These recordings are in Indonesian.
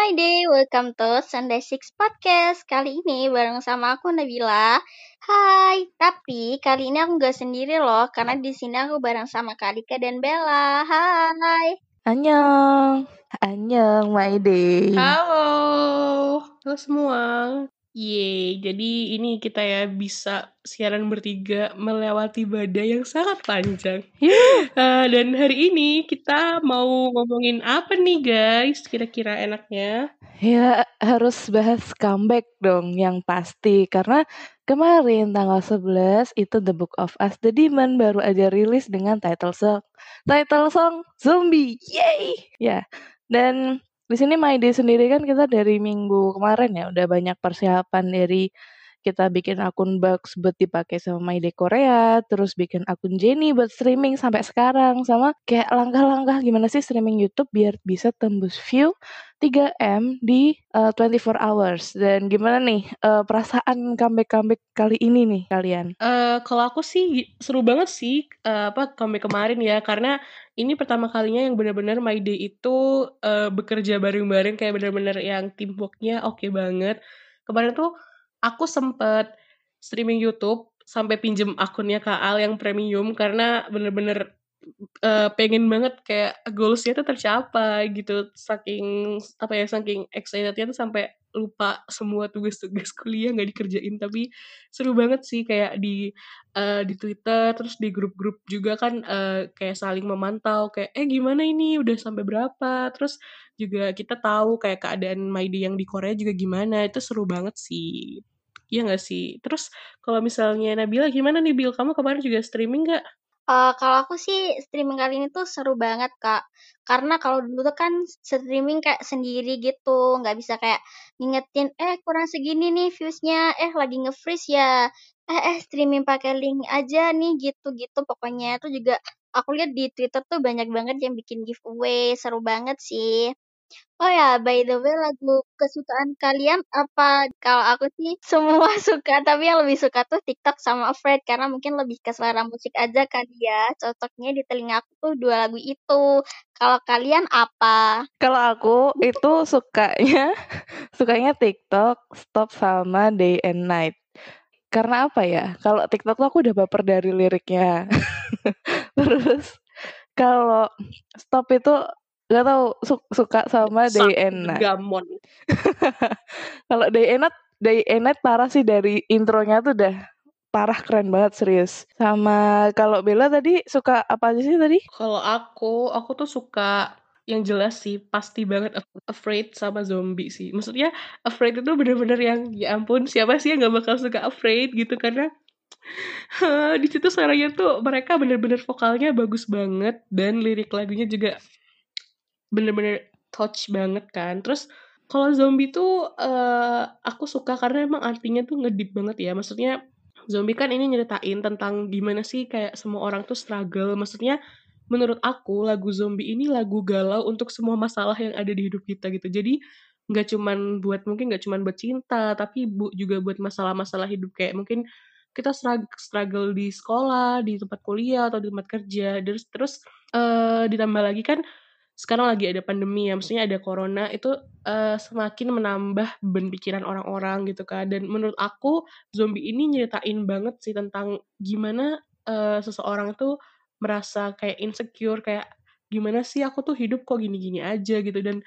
My day, welcome to Sunday Six Podcast. Kali ini bareng sama aku Nabila. Hai, tapi kali ini aku nggak sendiri loh, karena di sini aku bareng sama Kalika dan Bella. Hai. Annyeong. Annyeong, my day. Halo, halo semua. Yeay, jadi ini kita ya bisa siaran bertiga melewati badai yang sangat panjang. Uh, dan hari ini kita mau ngomongin apa nih guys? Kira-kira enaknya? Ya harus bahas comeback dong yang pasti karena kemarin tanggal 11 itu The Book of Us The Demon baru aja rilis dengan title song title song Zombie. Yay! Ya. Dan di sini Day sendiri kan kita dari minggu kemarin ya udah banyak persiapan dari kita bikin akun Bugs buat dipakai sama My Day Korea, terus bikin akun Jenny buat streaming sampai sekarang sama kayak langkah-langkah gimana sih streaming YouTube biar bisa tembus view 3M di uh, 24 hours. Dan gimana nih uh, perasaan comeback-comeback kali ini nih kalian? Uh, kalau aku sih seru banget sih uh, apa comeback kemarin ya karena ini pertama kalinya yang benar-benar My Day itu uh, bekerja bareng-bareng kayak benar-benar yang teamworknya oke okay banget. Kemarin tuh aku sempet streaming YouTube sampai pinjem akunnya Kak Al yang premium karena bener-bener uh, pengen banget kayak goalsnya tuh tercapai gitu saking apa ya saking excitednya tuh sampai lupa semua tugas-tugas kuliah nggak dikerjain tapi seru banget sih kayak di uh, di Twitter terus di grup-grup juga kan uh, kayak saling memantau kayak eh gimana ini udah sampai berapa terus juga kita tahu kayak keadaan Maidi yang di Korea juga gimana itu seru banget sih Iya gak sih? Terus kalau misalnya Nabila gimana nih Bil? Kamu kemarin juga streaming gak? Uh, kalau aku sih streaming kali ini tuh seru banget kak. Karena kalau dulu tuh kan streaming kayak sendiri gitu nggak bisa kayak ngingetin eh kurang segini nih viewsnya eh lagi nge-freeze ya eh eh streaming pakai link aja nih gitu-gitu. Pokoknya itu juga aku lihat di Twitter tuh banyak banget yang bikin giveaway seru banget sih Oh ya, by the way lagu kesukaan kalian apa? Kalau aku sih semua suka, tapi yang lebih suka tuh TikTok sama Afraid karena mungkin lebih ke selera musik aja kan ya. Cocoknya di telinga aku tuh dua lagu itu. Kalau kalian apa? Kalau aku itu sukanya sukanya TikTok, Stop sama Day and Night. Karena apa ya? Kalau TikTok tuh aku udah baper dari liriknya. Terus kalau Stop itu Gak tau su suka sama Day and Night. Gamon. Kalau Day and Night, Day and Night parah sih dari intronya tuh udah parah keren banget serius. Sama kalau Bella tadi suka apa aja sih tadi? Kalau aku, aku tuh suka yang jelas sih pasti banget afraid sama zombie sih. Maksudnya afraid itu bener-bener yang ya ampun siapa sih yang gak bakal suka afraid gitu karena di situ suaranya tuh mereka bener-bener vokalnya bagus banget dan lirik lagunya juga bener-bener touch banget kan. Terus kalau zombie tuh uh, aku suka karena emang artinya tuh ngedip banget ya. Maksudnya zombie kan ini nyeritain tentang gimana sih kayak semua orang tuh struggle. Maksudnya menurut aku lagu zombie ini lagu galau untuk semua masalah yang ada di hidup kita gitu. Jadi nggak cuman buat mungkin nggak cuman buat cinta tapi bu, juga buat masalah-masalah hidup. Kayak mungkin kita struggle di sekolah di tempat kuliah atau di tempat kerja. Terus terus uh, ditambah lagi kan sekarang lagi ada pandemi ya, maksudnya ada corona itu uh, semakin menambah beban pikiran orang-orang gitu kan. Dan menurut aku zombie ini nyeritain banget sih tentang gimana uh, seseorang tuh merasa kayak insecure kayak gimana sih aku tuh hidup kok gini-gini aja gitu dan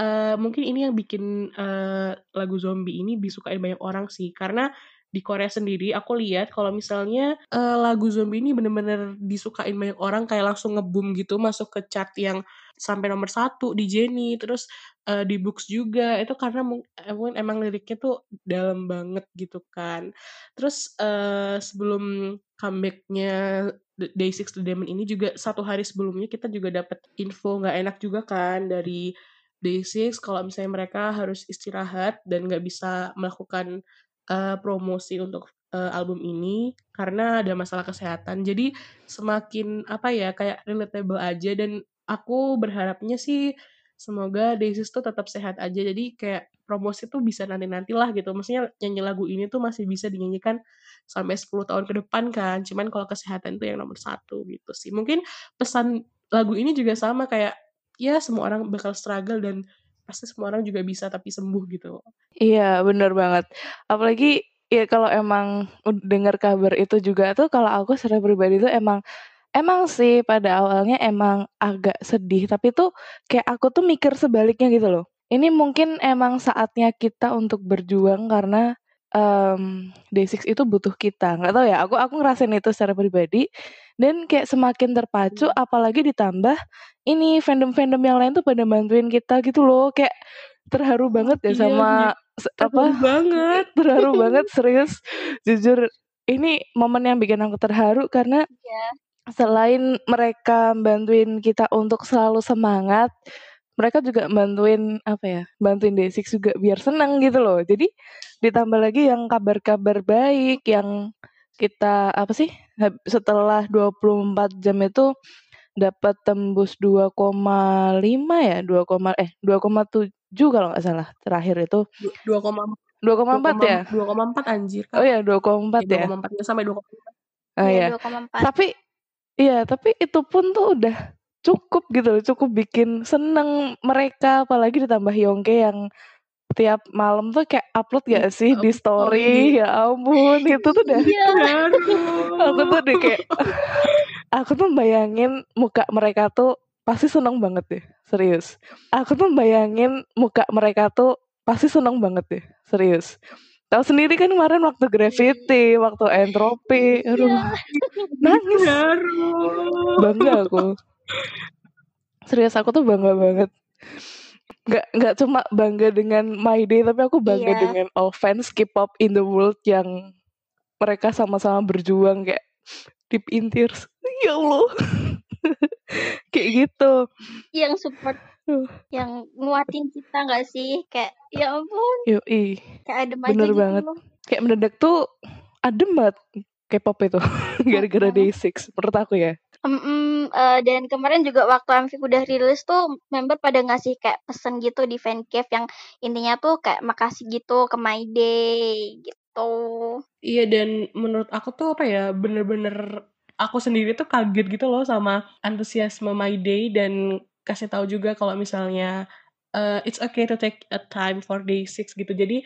uh, mungkin ini yang bikin uh, lagu zombie ini disukai banyak orang sih karena di Korea sendiri aku lihat kalau misalnya uh, lagu zombie ini bener-bener disukain banyak orang kayak langsung ngebum gitu masuk ke chart yang sampai nomor satu di Jenny terus uh, di Books juga itu karena emang, emang liriknya tuh dalam banget gitu kan terus uh, sebelum comebacknya Day Six to Demon ini juga satu hari sebelumnya kita juga dapat info nggak enak juga kan dari Day6 kalau misalnya mereka harus istirahat dan nggak bisa melakukan uh, promosi untuk album ini karena ada masalah kesehatan. Jadi semakin apa ya kayak relatable aja dan aku berharapnya sih semoga Day6 tuh tetap sehat aja. Jadi kayak promosi tuh bisa nanti-nantilah gitu. Maksudnya nyanyi lagu ini tuh masih bisa dinyanyikan sampai 10 tahun ke depan kan. Cuman kalau kesehatan itu yang nomor satu gitu sih. Mungkin pesan lagu ini juga sama kayak ya semua orang bakal struggle dan pasti semua orang juga bisa tapi sembuh gitu. Iya, bener banget. Apalagi ya kalau emang dengar kabar itu juga tuh kalau aku secara pribadi tuh emang emang sih pada awalnya emang agak sedih tapi tuh kayak aku tuh mikir sebaliknya gitu loh. Ini mungkin emang saatnya kita untuk berjuang karena um, Day6 itu butuh kita. Nggak tahu ya, aku aku ngerasain itu secara pribadi dan kayak semakin terpacu hmm. apalagi ditambah ini fandom-fandom yang lain tuh pada bantuin kita gitu loh. Kayak terharu banget ya iya, sama apa? banget. terharu banget serius. Jujur ini momen yang bikin aku terharu karena yeah. Selain mereka bantuin kita untuk selalu semangat, mereka juga bantuin apa ya bantuin Desik juga biar senang gitu loh. Jadi ditambah lagi yang kabar-kabar baik yang kita apa sih setelah 24 jam itu dapat tembus 2,5 ya 2, eh 2,7 kalau nggak salah terakhir itu. 2,4 2,4 ya? 2,4 anjir kan? oh ya? 2,4 ya, 2,4 ya sampai 2,4 oh ya, ya. tapi iya tapi itu pun tuh udah cukup gitu loh cukup bikin seneng mereka apalagi ditambah Yongke yang tiap malam tuh kayak upload gak sih di story? ya ampun itu tuh udah iya. aku tuh deh kayak aku tuh bayangin muka mereka tuh pasti seneng banget deh serius. Aku tuh bayangin muka mereka tuh pasti seneng banget deh serius Tahu sendiri kan kemarin waktu gravity, waktu entropi, aduh, iya. nangis. Bangga aku. Serius aku tuh bangga banget nggak nggak cuma bangga dengan My Day tapi aku bangga iya. dengan all fans K-pop in the world yang mereka sama-sama berjuang kayak deep in tears ya Allah kayak gitu yang support uh. yang nguatin kita nggak sih kayak ya ampun Yoi. kayak adem bener aja gitu banget gitu kayak mendadak tuh adem banget K-pop itu gara-gara Day6 menurut aku ya Um, uh, dan kemarin juga waktu MV udah rilis tuh member pada ngasih kayak pesen gitu di fan cave yang intinya tuh kayak makasih gitu ke My Day gitu. Iya dan menurut aku tuh apa ya bener-bener aku sendiri tuh kaget gitu loh sama antusiasme My Day dan kasih tahu juga kalau misalnya uh, it's okay to take a time for day six gitu. Jadi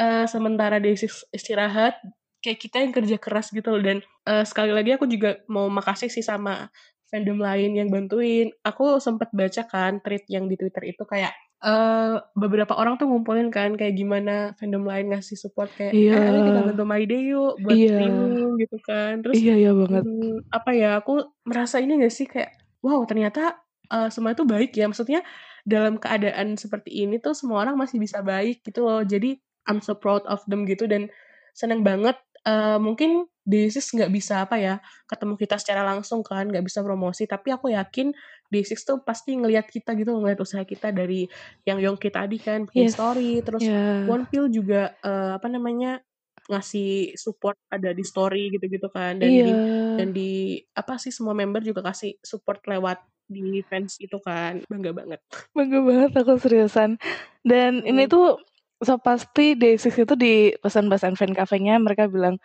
uh, sementara day six istirahat kayak kita yang kerja keras gitu loh dan uh, sekali lagi aku juga mau makasih sih sama fandom lain yang bantuin. Aku sempat baca kan tweet yang di Twitter itu kayak uh, beberapa orang tuh ngumpulin kan kayak gimana fandom lain ngasih support kayak iya. eh, ayo kita bantu My Day yuk buat iya. streaming gitu kan. Terus iya iya banget. Hmm, apa ya aku merasa ini gak sih kayak wow ternyata uh, semua itu baik ya. Maksudnya dalam keadaan seperti ini tuh semua orang masih bisa baik gitu loh. Jadi I'm so proud of them gitu dan seneng banget uh, mungkin D6 nggak bisa apa ya ketemu kita secara langsung kan nggak bisa promosi tapi aku yakin D6 tuh pasti ngelihat kita gitu ngelihat usaha kita dari yang Yongki tadi kan bikin yes. story terus yeah. One Pill juga uh, apa namanya ngasih support ada di story gitu-gitu kan dan yeah. di dan di apa sih semua member juga kasih support lewat di fans itu kan. Bangga banget. Bangga banget aku seriusan. Dan hmm. ini tuh so pasti Day6 itu di pesan-pesan fan cafe-nya mereka bilang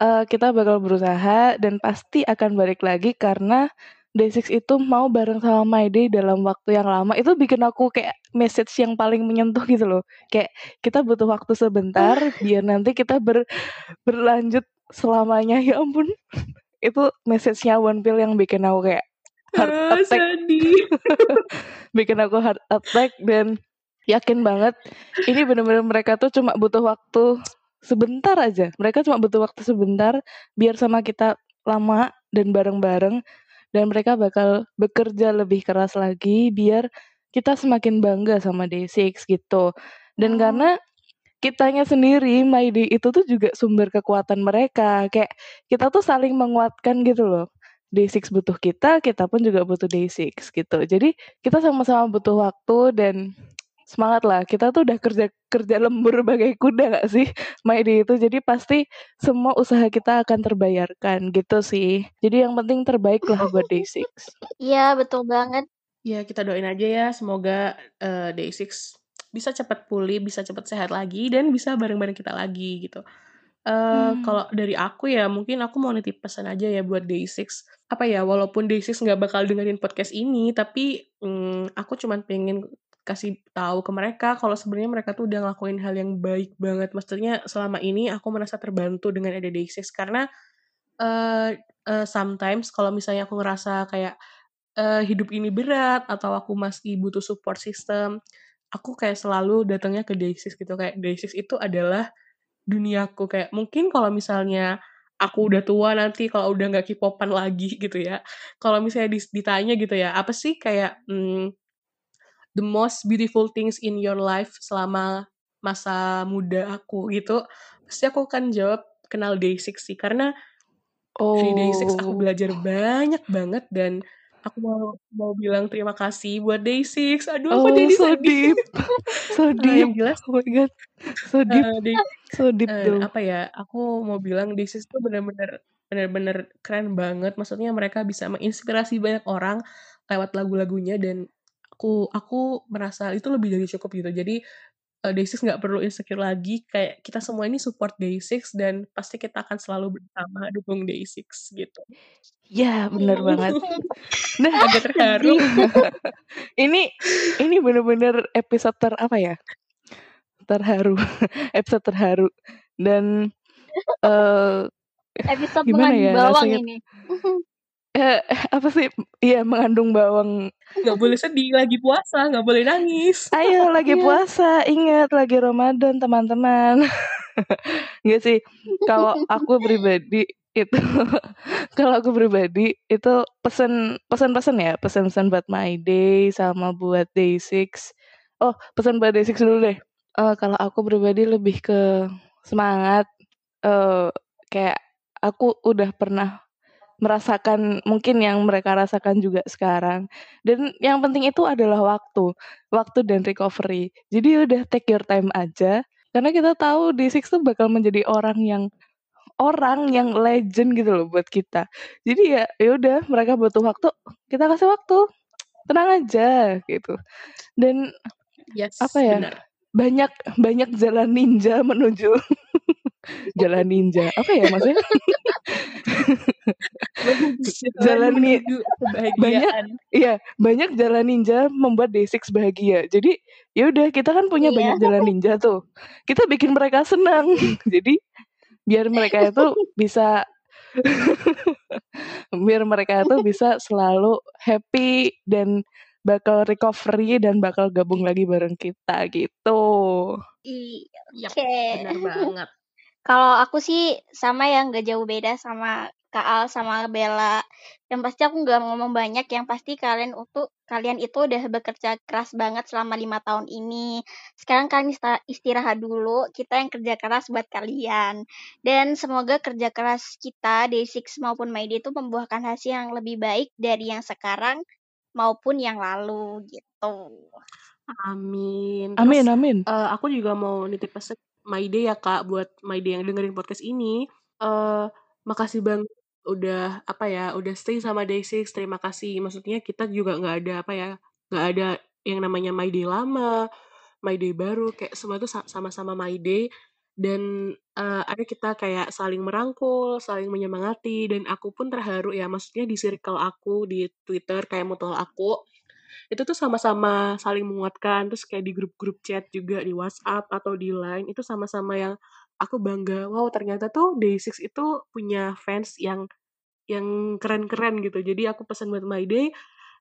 e, kita bakal berusaha dan pasti akan balik lagi karena Day6 itu mau bareng sama My Day dalam waktu yang lama. Itu bikin aku kayak message yang paling menyentuh gitu loh. Kayak kita butuh waktu sebentar biar nanti kita ber, berlanjut selamanya. Ya ampun. Itu message-nya One Pill yang bikin aku kayak heart attack bikin aku heart attack dan yakin banget ini bener-bener mereka tuh cuma butuh waktu sebentar aja. Mereka cuma butuh waktu sebentar biar sama kita lama dan bareng-bareng dan mereka bakal bekerja lebih keras lagi biar kita semakin bangga sama Day6 gitu. Dan oh. karena kitanya sendiri Day itu tuh juga sumber kekuatan mereka. Kayak kita tuh saling menguatkan gitu loh. Day6 butuh kita, kita pun juga butuh Day6 gitu. Jadi kita sama-sama butuh waktu dan semangat lah. Kita tuh udah kerja kerja lembur bagai kuda gak sih, Maidi itu. Jadi pasti semua usaha kita akan terbayarkan gitu sih. Jadi yang penting terbaik lah buat Day6. Iya, betul banget. Ya, kita doain aja ya semoga uh, Day6 bisa cepat pulih, bisa cepat sehat lagi dan bisa bareng-bareng kita lagi gitu. Uh, hmm. Kalau dari aku ya mungkin aku mau nitip pesan aja ya buat Day6. Apa ya, walaupun Day6 nggak bakal dengerin podcast ini, tapi um, aku cuma pengen kasih tahu ke mereka kalau sebenarnya mereka tuh udah ngelakuin hal yang baik banget. Maksudnya selama ini aku merasa terbantu dengan ada Day6 karena uh, uh, sometimes kalau misalnya aku ngerasa kayak uh, hidup ini berat atau aku masih butuh support system, aku kayak selalu datangnya ke Day6 gitu kayak Day6 itu adalah duniaku kayak mungkin kalau misalnya aku udah tua nanti kalau udah nggak kipopan lagi gitu ya. Kalau misalnya ditanya gitu ya apa sih kayak hmm, the most beautiful things in your life selama masa muda aku? Gitu pasti aku akan jawab kenal Day6 sih. Karena oh. dari Day6 aku belajar banyak banget dan aku mau mau bilang terima kasih buat Day6 aduh oh, aku jadi so sedih. deep. so deep uh, yang jelas. Oh my god. So deep. Uh, Day, so deep uh, apa ya aku mau bilang Day6 itu benar-benar benar-benar keren banget. Maksudnya mereka bisa menginspirasi banyak orang lewat lagu-lagunya dan aku aku merasa itu lebih dari cukup gitu. Jadi uh, Day6 nggak perlu insecure lagi kayak kita semua ini support Day6 dan pasti kita akan selalu bersama dukung Day6 gitu Ya, benar banget. Nah, agak terharu. ini ini benar-benar episode ter apa ya? Terharu. episode terharu. Dan uh, episode gimana ya? bawang rasanya, ini. Eh, apa sih? Iya, mengandung bawang. Gak boleh sedih, lagi puasa, gak boleh nangis. Ayo, lagi iya. puasa, ingat lagi Ramadan, teman-teman. Gak sih, kalau aku pribadi itu kalau aku pribadi itu pesan pesan-pesan ya pesan-pesan buat my day sama buat day six oh pesan buat day six dulu deh uh, kalau aku pribadi lebih ke semangat uh, kayak aku udah pernah merasakan mungkin yang mereka rasakan juga sekarang dan yang penting itu adalah waktu waktu dan recovery jadi udah take your time aja karena kita tahu d six tuh bakal menjadi orang yang orang yang legend gitu loh buat kita. Jadi ya ya udah mereka butuh waktu, kita kasih waktu. Tenang aja gitu. Dan yes, apa ya? Benar. Banyak banyak jalan ninja menuju jalan ninja. Apa ya maksudnya? jalan ninja banyak iya banyak jalan ninja membuat D6 bahagia jadi ya udah kita kan punya iya. banyak jalan ninja tuh kita bikin mereka senang jadi biar mereka itu bisa biar mereka itu bisa selalu happy dan bakal recovery dan bakal gabung lagi bareng kita gitu. Iya, okay. benar banget. Kalau aku sih sama yang gak jauh beda sama Kak Al sama Bella. Yang pasti aku nggak ngomong banyak, yang pasti kalian untuk kalian itu udah bekerja keras banget selama lima tahun ini. Sekarang kalian istirahat dulu, kita yang kerja keras buat kalian. Dan semoga kerja keras kita, Day6 maupun Mayday itu membuahkan hasil yang lebih baik dari yang sekarang maupun yang lalu gitu. Amin. Terus, amin, amin. Uh, aku juga mau nitip pesan Mayday ya Kak, buat Mayday yang dengerin podcast ini. Uh, makasih banget udah apa ya udah stay sama Day6 terima kasih. Maksudnya kita juga nggak ada apa ya nggak ada yang namanya My Day lama My Day baru kayak semua itu sama-sama My Day. Dan uh, ada kita kayak saling merangkul saling menyemangati. Dan aku pun terharu ya maksudnya di circle aku di Twitter kayak mutual aku itu tuh sama-sama saling menguatkan terus kayak di grup-grup chat juga di WhatsApp atau di Line itu sama-sama yang aku bangga wow ternyata tuh Day6 itu punya fans yang yang keren-keren gitu jadi aku pesan buat My Day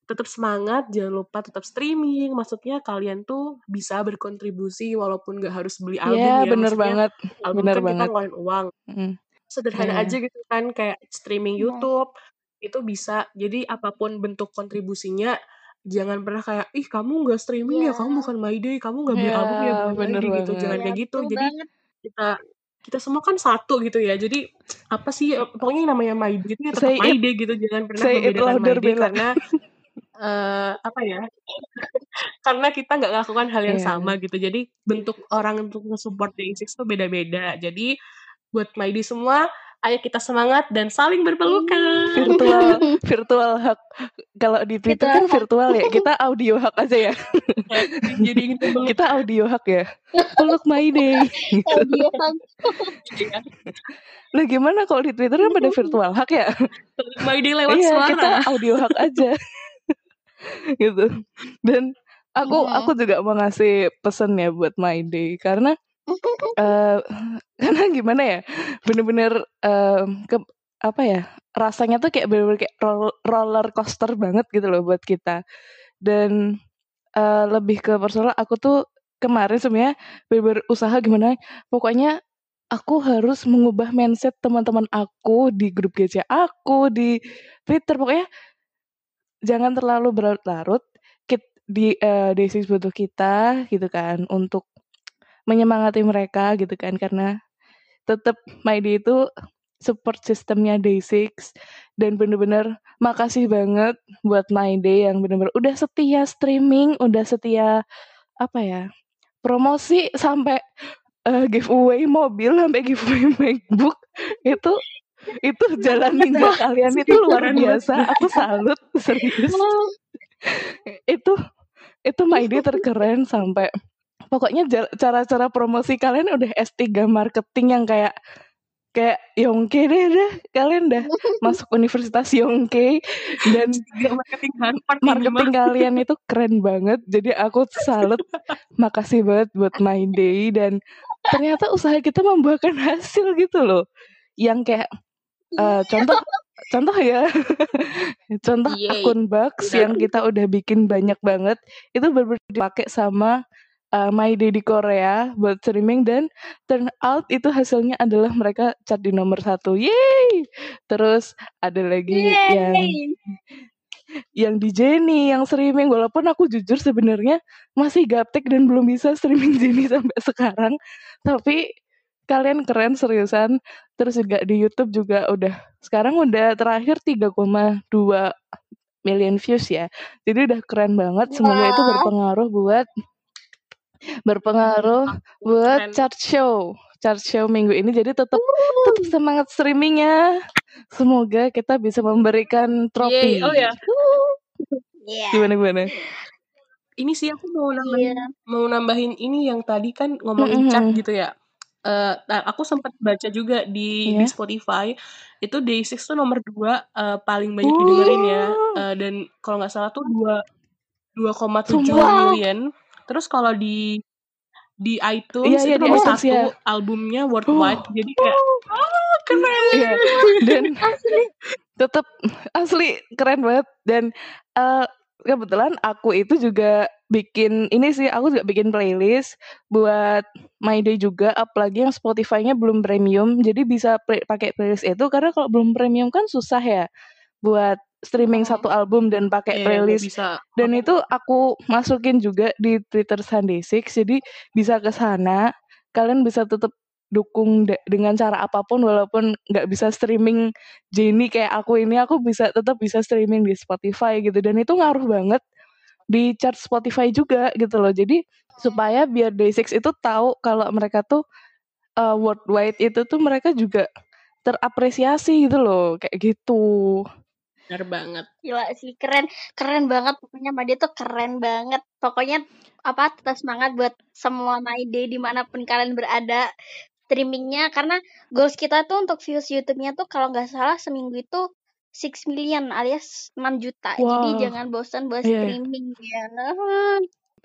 tetap semangat jangan lupa tetap streaming maksudnya kalian tuh bisa berkontribusi walaupun gak harus beli album yeah, ya bener banget album bener kan banget. kita ngeluarin uang mm. sederhana yeah. aja gitu kan kayak streaming yeah. YouTube itu bisa jadi apa pun bentuk kontribusinya jangan pernah kayak ih kamu nggak streaming yeah. ya kamu iya. bukan My Day kamu nggak beli yeah, album ya bukan bener My Day gitu jangan ya, kayak gitu jadi banget kita kita semua kan satu gitu ya. Jadi apa sih pokoknya yang namanya My Day itu ya tetap Say My it. Day gitu. Jangan pernah membedakan My Day Bella. karena eh apa ya? karena kita nggak lakukan hal yang Iya. sama gitu. Jadi bentuk orang untuk nge-support Day6 tuh beda-beda. Jadi buat My Day semua, ayo kita semangat dan saling berpelukan. virtual virtual hug kalau di Twitter kan virtual ya kita audio hug aja ya Jadi peluk kita audio hug ya peluk my day Audio kan. ya. nah gimana kalau di Twitter kan pada virtual hug ya Peluk My Day lewat iya suara. kita audio hug aja gitu dan aku Hmm. aku juga mau ngasih pesan ya buat my day karena eh karena gimana ya bener-bener em, ke apa ya rasanya tuh kayak bener-bener kayak roll- roller coaster banget gitu loh buat kita. Dan eh, lebih ke personal aku tuh kemarin sebenarnya bener-bener usaha gimana pokoknya aku harus mengubah mindset teman-teman aku di grup GC aku di Twitter pokoknya jangan terlalu berlarut-larut Kit- di eh, Day6 butuh kita gitu kan untuk menyemangati mereka gitu kan karena tetap Day itu support sistemnya Day6 dan bener-bener makasih banget buat My Day yang bener-bener udah setia streaming, udah setia apa ya promosi sampai eh, giveaway mobil sampai giveaway MacBook itu itu jalaninnya kalian itu luar biasa. aku salut serius. Itu itu My Day terkeren sampai pokoknya cara-cara promosi kalian udah S3 marketing yang kayak kayak Yongke deh deh. Kalian dah masuk universitas Yongke dan marketing marketing kalian itu keren banget. Jadi aku salut. Makasih banget buat My Day dan ternyata usaha kita membuahkan hasil gitu loh. Yang kayak eh, contoh contoh ya. Contoh Yeay. akun Bucks Benar. yang kita udah bikin banyak banget itu benar dipakai sama uh, My Day di Korea buat streaming dan turn out itu hasilnya adalah mereka chart di nomor satu. Yeay! Terus ada lagi yang Yeay. yang di Jenny yang streaming. Walaupun aku jujur sebenarnya masih gaptek dan belum bisa streaming Jenny sampai sekarang. Tapi kalian keren seriusan. Terus juga di YouTube juga udah sekarang udah terakhir 3,2 million views ya. Jadi udah keren banget. Semoga itu berpengaruh buat berpengaruh buat Keren. chart show chart show minggu ini jadi tetap tetap semangat streamingnya semoga kita bisa memberikan trofi. Oh ya, Iya. gimana gimana ini sih aku mau nambahin Iya. mau nambahin ini yang tadi kan ngomongin Mm-mm. chat gitu ya. Eh, nah, aku sempat baca juga di di Iya. Spotify itu Day6 tuh nomor dua eh, paling banyak didengerin ya. Eh, dan kalau nggak salah tuh dua 2,7 Sumpah. Terus kalau di di Iya, iTunes iya, itu di nomor satu ya. albumnya worldwide. Jadi kayak ah keren. Iya, dan tetap asli keren banget dan eh, kebetulan aku itu juga bikin ini sih aku juga bikin playlist buat My Day juga apalagi yang Spotify-nya belum premium jadi bisa play- pakai playlist itu karena kalau belum premium kan susah ya buat streaming Hmm. satu album dan pakai Iya, nggak playlist. bisa. dan itu aku masukin juga di Twitter Sunday Six jadi bisa ke sana. Kalian bisa tetap dukung de- dengan cara apa pun walaupun nggak bisa streaming Jenny kayak aku ini aku bisa tetap bisa streaming di Spotify gitu. Dan itu ngaruh banget di chart Spotify juga gitu loh. Jadi supaya biar Day6 itu tahu kalau mereka tuh uh, worldwide itu tuh mereka juga terapresiasi gitu loh kayak gitu Benar banget. Gila sih, keren, keren banget. Pokoknya Made tuh keren banget. Pokoknya apa tetap semangat buat semua Made di mana pun kalian berada streamingnya karena goals kita tuh untuk views YouTube-nya tuh kalau nggak salah seminggu itu 6 million alias 6 juta. Jadi Wow. jangan bosan buat Iya. streaming ya.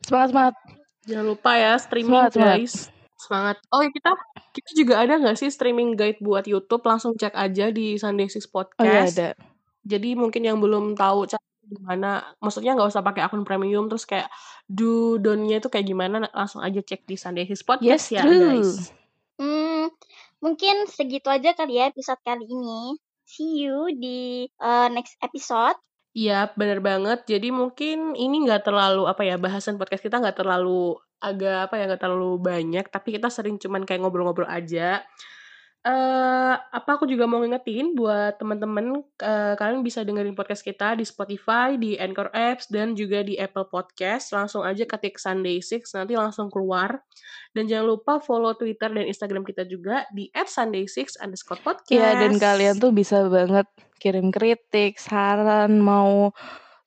semangat semangat Jangan lupa ya streaming Semangat, semangat. guys. Semangat. Oh ya kita kita juga ada nggak sih streaming guide buat YouTube? Langsung cek aja di Sunday Six oh iya Podcast. ada Jadi mungkin yang belum tahu cara gimana, maksudnya nggak usah pakai akun premium terus kayak do don'tnya itu kayak gimana, langsung aja cek di Sunday Six Podcast yes ya true guys. Hmm, mungkin segitu aja kali ya episode kali ini. See you di uh, next episode. Iya, bener banget. Jadi mungkin ini nggak terlalu, apa ya, bahasan podcast kita nggak terlalu agak, apa ya, nggak terlalu banyak, tapi kita sering cuman kayak ngobrol-ngobrol aja. Eee, apa, aku juga mau ngingetin buat temen-temen, eee, kalian bisa dengerin podcast kita di Spotify, di Anchor Apps, dan juga di Apple Podcast. Langsung aja ketik Sunday Six, nanti langsung keluar. Dan jangan lupa follow Twitter dan Instagram kita juga di @sunday6_podcast. Iya, dan kalian tuh bisa banget kirim kritik, saran, mau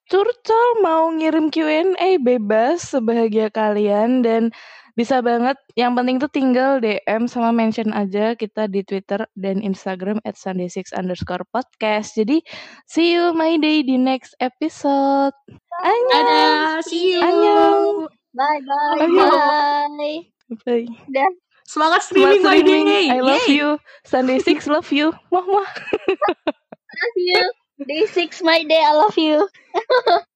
curcol, mau ngirim Q&A, bebas sebahagia kalian dan bisa banget yang penting tuh tinggal DM sama mention aja kita di Twitter dan Instagram @sunday6_podcast. Jadi see you my day di next episode. Annyeong. Dadah, see you. Annyeong. Bye bye Annyeong. bye. Bye. Udah. Semangat Semangat streaming my streaming. day. I love you. Sunday Six love you. Wah wah. Love you. Day six my day. I love you.